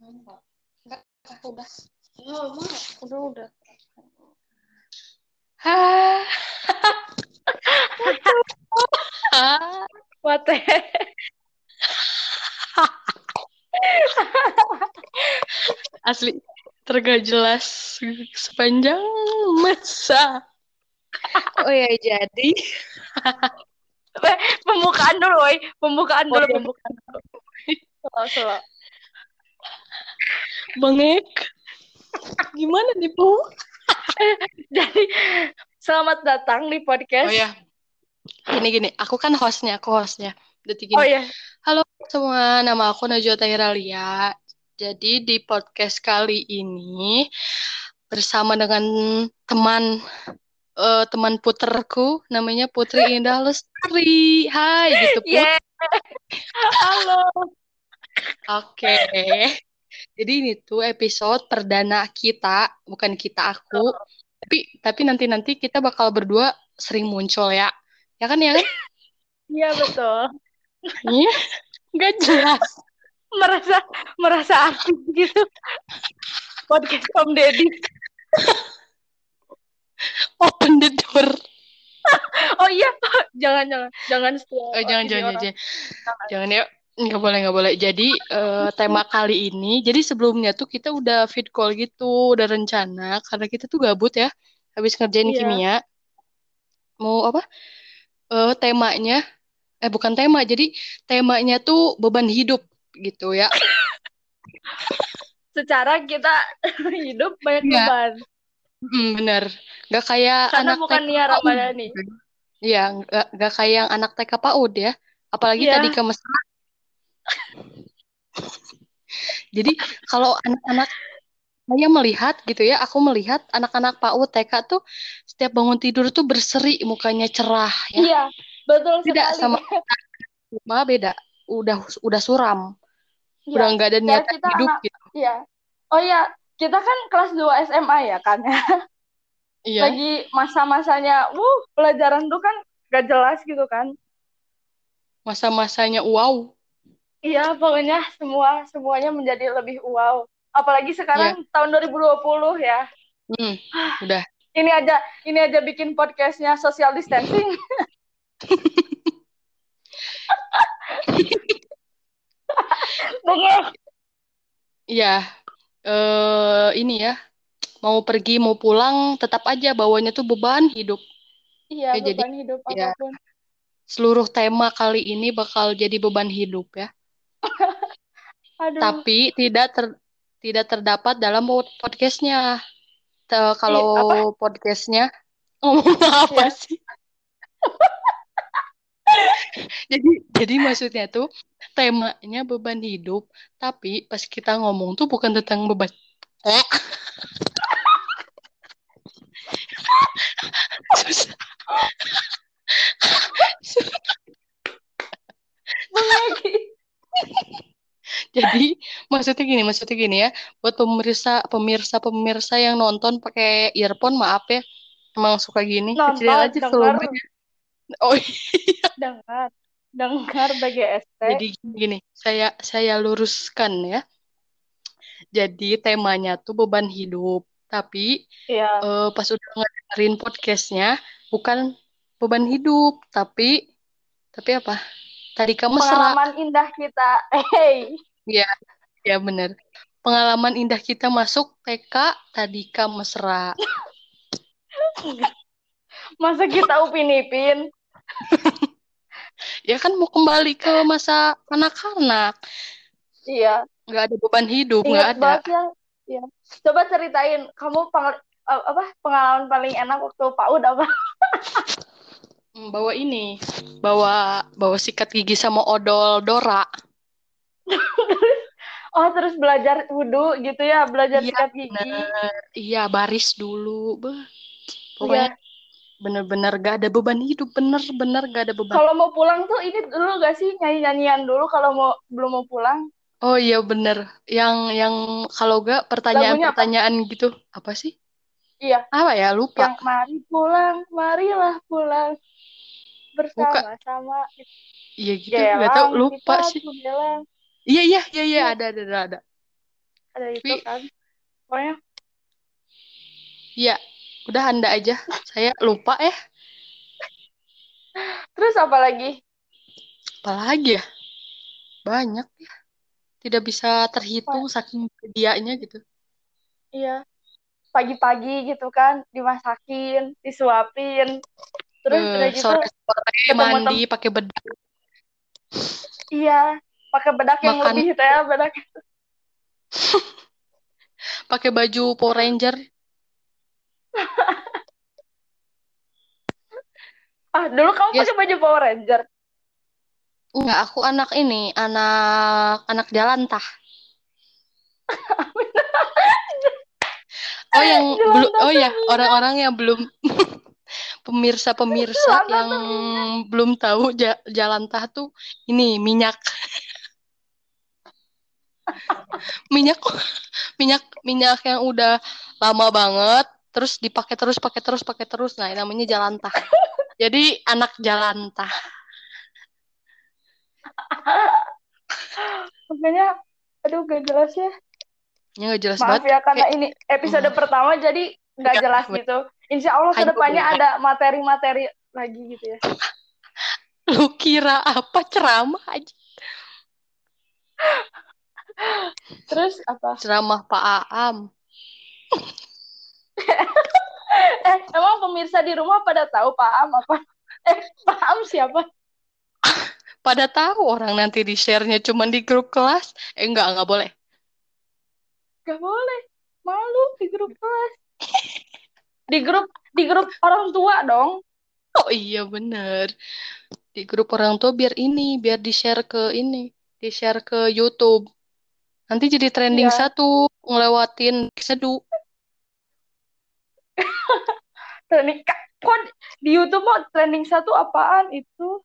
Enggak. Enggak, udah. Oh, udah, udah. Hah. What the Asli tergak jelas sepanjang masa. Oh ya, jadi pembukaan dulu, woy. Pembukaan Oh, dulu, iya. pembukaan dulu. Slow, slow. Bengek. Gimana nih, Bu? Jadi, selamat datang di podcast. Oh ya. Gini gini, aku kan hostnya, aku hostnya. Detik Oh gini. ya, Halo semua, nama aku Najwa Tahiralia. Jadi di podcast kali ini bersama dengan teman eh, teman puterku namanya Putri Indah Lestari. Hai gitu Put. yeah. Halo. Oke. Jadi ini tuh episode perdana kita, bukan kita aku. Tapi tapi nanti-nanti kita bakal berdua sering muncul ya. Ya kan ya kan? Iya, betul. Iya. Nggak jelas. Merasa merasa artis gitu. Podcast Om Deddy. Open the door. Oh iya, jangan jangan jangan setelah Eh, jangan, jangan, orang. jangan, jangan ya. Nggak boleh, nggak boleh. Jadi eh, tema kali ini, jadi sebelumnya tuh kita udah fit call gitu, udah rencana karena kita tuh gabut ya, habis ngerjain Iya. kimia. Mau apa? Eh, temanya, eh bukan tema, jadi temanya tuh beban hidup gitu ya. Secara kita hidup banyak Iya. beban. Hmm, bener. Nggak kayak Karena anak bukan TK Nia. Ramadhani. Iya, nggak, nggak kayak yang anak TK PAUD ya. Apalagi Iya. tadi ke mesra. Jadi kalau anak-anak saya melihat gitu ya, aku melihat anak-anak PAUD TK tuh setiap bangun tidur tuh berseri, mukanya cerah ya. Iya, betul Tidak sekali. sama rumah beda. Udah udah suram, Iya. udah nggak ada Kayak niatan kita hidup anak- gitu. Iya. Oh iya, kita kan kelas 2 SMA ya kan. Iya. Lagi masa-masanya, wuh, pelajaran tuh kan gak jelas gitu kan. Masa-masanya wow. Iya, pokoknya semua semuanya menjadi lebih wow. Apalagi sekarang tahun 2020 ya. Hmm, udah. Ini aja ini aja bikin podcastnya social distancing. Bengek. Iya. Eh ini ya. Mau pergi mau pulang tetap aja bawanya tuh beban hidup. Iya, Ya, jadi- beban hidup ya. apa pun. Seluruh tema kali ini bakal jadi beban hidup ya. Aduh. Tapi tidak ter tidak terdapat dalam pod- podcastnya. Te- kalau apa? podcastnya ngomong apa Iya. sih? jadi jadi maksudnya tuh temanya beban hidup, tapi pas kita ngomong tuh bukan tentang beban. Eh. Susah. Bengek. Jadi maksudnya gini, maksudnya gini ya, buat pemirsa pemirsa pemirsa yang nonton pakai earphone, maaf ya, emang suka gini, Nonton, kecilin aja volumenya. Oh iya. Dengar. Dengar BGST. Jadi gini, saya saya luruskan ya. Jadi temanya tuh beban hidup, tapi Iya. eh, pas udah ngedengerin podcastnya bukan beban hidup, tapi tapi apa? Tadi kamu Pengalaman indah kita. Hey. Ya bener. Pengalaman indah kita masuk TK, tadi kamu mesra. Masa kita upin ipin? Ya kan mau kembali ke masa kanak-kanak, Iya. nggak ada beban hidup, nggak Ingat ada. banget ya. Iya. Coba ceritain kamu peng- eh, apa pengalaman paling enak waktu PAUD apa? Hmm, Bawa ini, bawa bawa sikat gigi sama odol Dora. Oh, terus belajar wudhu gitu ya, belajar Iya, sikat gigi. Bener. Iya, baris dulu. Iya. Pokoknya bener-bener gak ada beban hidup, bener-bener gak ada beban. Kalau mau pulang tuh ini dulu gak sih nyanyi-nyanyian dulu kalau mau belum mau pulang? Oh iya bener. Yang yang kalau gak pertanyaan-pertanyaan gitu. Apa sih? Iya, Apa ya? Lupa. yang mari pulang, marilah pulang bersama-sama. Iya gitu, gak tau. Lupa sih. gelang. Iya, iya, iya, iya. Iya. Ada, ada, ada, ada. ada itu Tapi- kan pokoknya Ya, udah anda aja. Saya lupa ya. terus apa lagi Apalagi ya? Banyak ya. Tidak bisa terhitung saking dianya gitu. iya pagi-pagi gitu kan dimasakin disuapin terus Eh, udah gitu sore-sore ketemu mandi pakai bedak. iya pakai bedak yang Makan. lebih teh bedak Pakai baju Power Ranger. ah dulu kamu Yes. pakai baju Power Ranger Enggak, aku anak ini, anak anak jalan tah. Oh yang belum, oh ya orang-orang yang belum pemirsa-pemirsa yang belum tahu ja- jalan tah tuh ini minyak, minyak, minyak, minyak yang udah lama banget, terus dipakai terus, pakai terus, pakai terus. Nah, namanya jalan tah. Jadi anak jalan tah. makanya aduh gak jelas ya Ya nggak jelas maaf banget. ya karena Kayak- ini episode Hmm. pertama jadi nggak jelas gitu Insya Allah ke depannya ada materi-materi lagi gitu ya Lu kira apa ceramah aja? terus apa Ceramah Pak Aam. eh emang pemirsa di rumah pada tahu Pak Am apa eh Pak Am siapa Pada tahu orang nanti di share-nya cuman di grup kelas. Eh enggak, enggak boleh. Gak boleh malu di grup kelas di grup di grup orang tua dong Oh iya bener. Di grup orang tua biar ini, biar di-share ke ini. Di-share ke YouTube. Nanti jadi trending Iya. satu, ngelewatin sedu. trending kok di YouTube mau trending satu apaan itu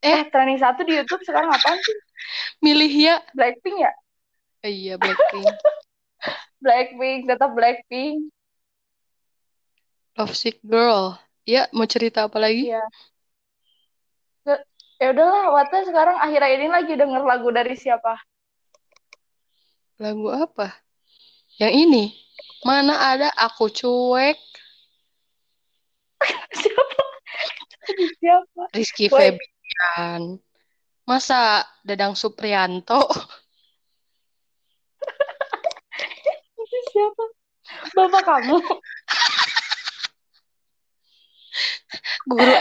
Eh. eh trending satu di YouTube sekarang apaan sih Milih ya. Blackpink ya Eh, iya, Blackpink. Blackpink tetap Blackpink Love Sick Girl. Ya, mau cerita apa lagi? Iya. Ya udahlah, Wata sekarang akhir-akhir ini lagi denger lagu dari siapa? Lagu apa? Yang ini. Mana ada aku cuek. siapa? siapa? Rizky. Febian. Masa Dadang Suprianto? Itu siapa? Bapak kamu. Guru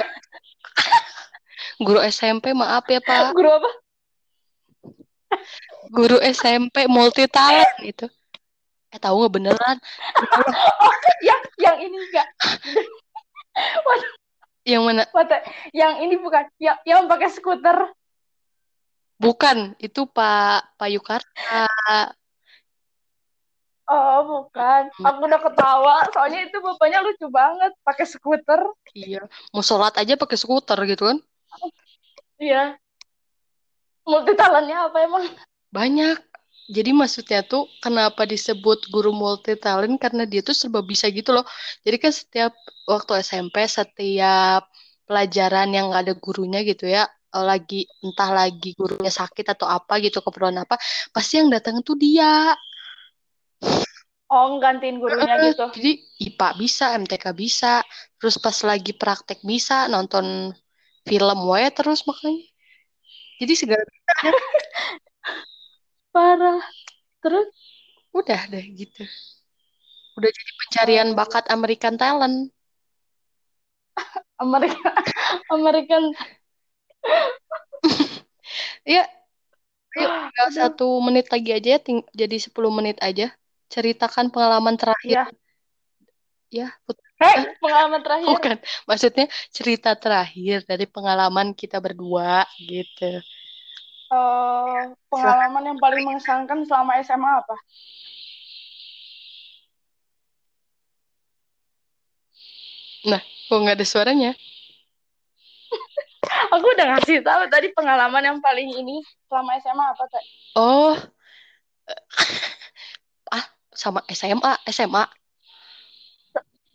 Guru SMP, maaf ya Pak. Guru apa? Guru SMP multi talent itu. Eh tahu nggak beneran? Oh, yang yang ini enggak. Yang mana? Wata, yang ini bukan. Yang yang pakai skuter. Bukan, itu Pak Pak Yukarta. Oh, bukan. Aku udah ketawa, soalnya itu bapaknya lucu banget, pakai skuter. Iya, mau sholat aja pakai skuter gitu kan? Iya. Multi talentnya apa emang? Banyak. Jadi maksudnya tuh kenapa disebut guru multi talent karena dia tuh serba bisa gitu loh. Jadi kan setiap waktu SMP setiap pelajaran yang nggak ada gurunya gitu ya lagi entah lagi gurunya sakit atau apa gitu keperluan apa pasti yang datang tuh dia. Oh, gantiin gurunya gitu. Jadi IPA bisa, MTK bisa, terus pas lagi praktek bisa nonton film wae terus makanya. Jadi segala Parah. Terus udah deh gitu. Udah jadi pencarian bakat American talent. Amerika American Ya, Yuk, tinggal satu menit lagi aja ya, ting- jadi 10 menit aja. Ceritakan pengalaman terakhir. Iya. Ya, put- Hei, pengalaman terakhir. bukan. Maksudnya cerita terakhir dari pengalaman kita berdua gitu. Eh, pengalaman yang paling mengesankan selama SMA apa? Kok nggak ada suaranya? Aku udah ngasih tahu tadi pengalaman yang paling ini selama SMA apa teh? Oh, ah, sama SMA, SMA.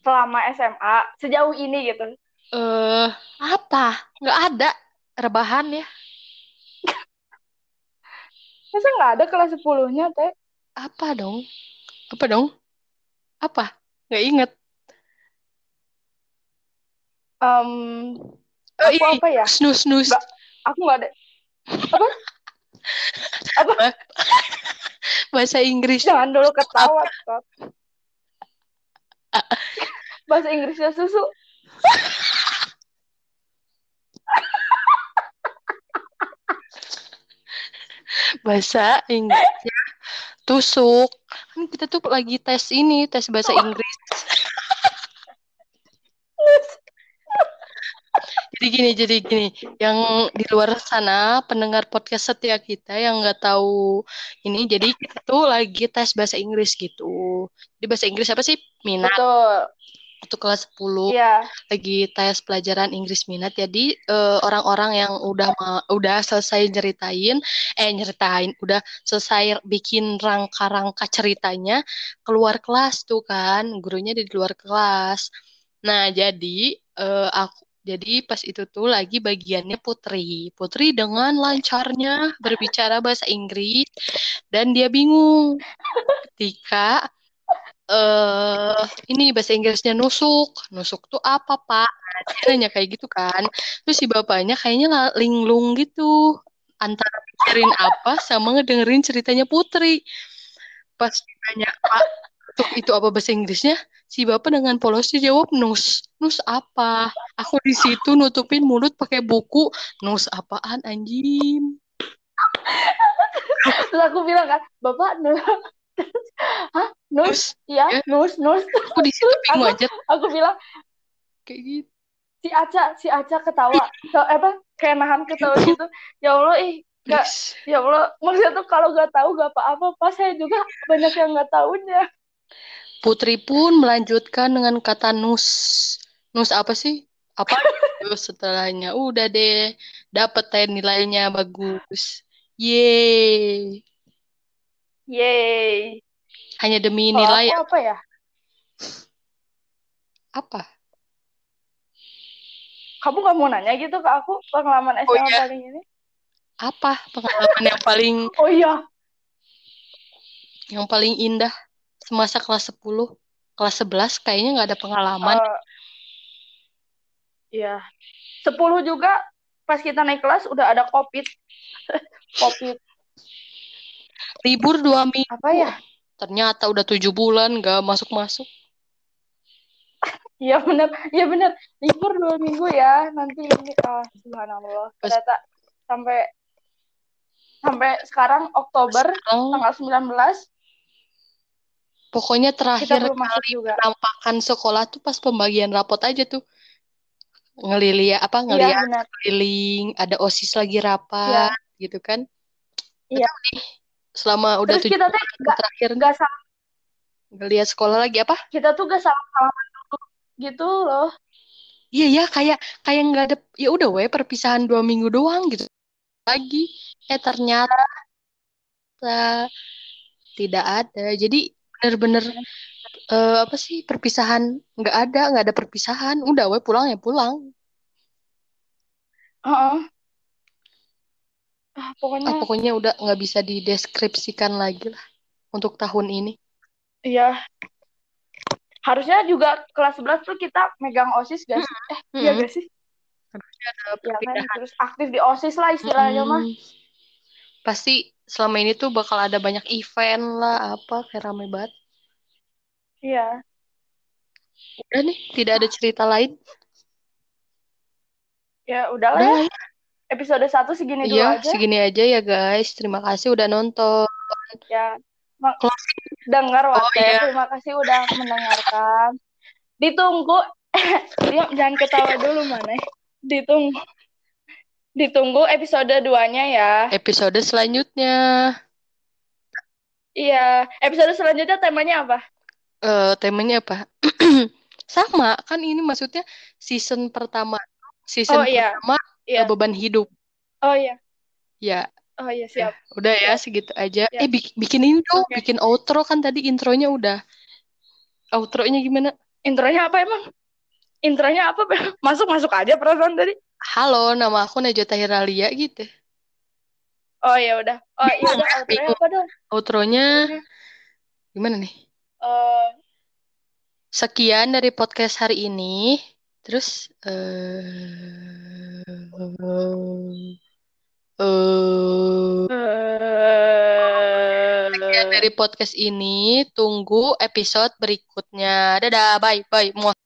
Selama SMA sejauh ini gitu. Eh, apa? Nggak ada rebahan ya. Masa nggak ada kelas 10-nya teh? Apa dong? Apa dong? Apa? Nggak inget. Em, Oh, aku ini. apa ya? Snus, snus. Nggak. Aku nggak ada. Apa? Apa? Bahasa Inggris. Jangan dulu ketawa, Scott. Bahasa Inggrisnya susu. Bahasa Inggrisnya tusuk. Kan kita tuh lagi tes ini, tes bahasa Inggris. Jadi gini, jadi gini. Yang di luar sana, pendengar podcast setia kita yang nggak tahu ini, jadi kita tuh lagi tes bahasa Inggris gitu. Di bahasa Inggris apa sih? Minat. Betul. Untuk kelas 10 Iya. lagi tes pelajaran Inggris minat. Jadi eh, orang-orang yang udah ma- udah selesai nyeritain, eh nyeritain, udah selesai bikin rangka-rangka ceritanya, keluar kelas tuh kan, gurunya di luar kelas. Nah, jadi eh, aku jadi pas itu tuh lagi bagiannya Putri. Putri dengan lancarnya berbicara bahasa Inggris dan dia bingung ketika eh ini bahasa Inggrisnya nusuk. Nusuk tuh apa, Pak? Dia nanya kayak gitu kan. Terus si bapaknya kayaknya linglung gitu antara mikirin apa sama ngedengerin ceritanya Putri. Pas ditanya, Pak, nusuk itu apa bahasa Inggrisnya? Si bapak dengan polosnya jawab nus. Nus apa? Aku di situ nutupin mulut pakai buku. Nus apaan anjing? Terus aku bilang kan, Bapak nus. Hah? Nus? Nus. Iya, Ya. nus, nus. Aku di situ bingung Aku aja aku bilang kayak gitu. si Aca, si Aca ketawa. So, apa? Kayak nahan ketawa gitu. Ya Allah, ih, Please. Ya Allah, maksudnya tuh kalau nggak tahu nggak apa-apa, pas saya juga banyak yang nggak tahunya. Putri pun melanjutkan dengan kata nus. Nus apa sih? Apa? Terus setelahnya udah deh, dapet deh nilainya bagus. Yeay. Yeay. Hanya demi nilai aku ya. apa ya? Apa? Kamu nggak mau nanya gitu ke aku pengalaman Oh SMA iya, paling ini? apa pengalaman yang paling Oh iya, yang paling indah semasa kelas 10? Kelas 11 kayaknya nggak ada pengalaman. eh iya. 10 juga pas kita naik kelas udah ada COVID. COVID Libur dua apa minggu. ya? Ternyata udah tujuh bulan nggak masuk-masuk. Iya bener, iya bener. Libur dua minggu ya. Nanti ini ah subhanallah. Ternyata sampai sampai sekarang Oktober sekarang tanggal 19 pokoknya terakhir masuk kali juga. penampakan sekolah tuh pas pembagian rapot aja tuh. Ngelilia apa Iya ngeliat benar. keliling, ada OSIS lagi rapat gitu kan. Iya. Selama udah Terus kita tuh nggak terakhir nggak salah, ngeliat sekolah lagi apa? kita tuh gak salah salaman dulu gitu loh. Iya ya kayak kayak nggak ada ya udah weh perpisahan dua minggu doang gitu lagi. Eh ternyata tidak ada. Jadi bener-bener eh, apa sih perpisahan nggak ada nggak ada perpisahan. Udah weh pulang ya pulang. Heeh. Ah, Ah pokoknya pokoknya udah nggak bisa dideskripsikan lagi lah untuk tahun ini. iya harusnya juga kelas 11 tuh kita megang OSIS gak sih? Eh, iya Mm-mm. gak sih? Harusnya ada Iya kan, terus aktif di OSIS lah istilahnya mah. Mm-mm. Pasti selama ini tuh bakal ada banyak event lah apa kayak rame banget. Iya. Udah nih tidak ada cerita lain. Ya udahlah Udah ya. Episode 1 segini dulu Iya, aja. segini aja ya guys. Terima kasih udah nonton. Ya, Closing. dengar Oh Wate. iya, Terima kasih udah mendengarkan. Ditunggu. Diam, jangan ketawa dulu mana. Ditunggu. Ditunggu episode 2-nya ya. episode selanjutnya. Iya, episode selanjutnya temanya apa? Eh temanya apa? Sama, kan ini maksudnya season pertama. Season Oh iya, pertama iya. beban hidup. Oh iya. Ya, Oh iya, ya. siap. Udah ya, segitu aja. Ya. Eh, bik- bikin ini dong, Oke. bikin outro kan tadi intronya udah. Outronya gimana? Intronya apa emang? Intronya apa? Masuk-masuk aja perasaan tadi. Halo, nama aku Najwa Tahiralia gitu. Oh ya udah. Oh iya udah ya, outronya apa dong? Outronya Outronya. Gimana nih? Eh, Sekian dari podcast hari ini. Terus eh eh, dari podcast ini. Tunggu episode berikutnya. Dadah, bye, bye.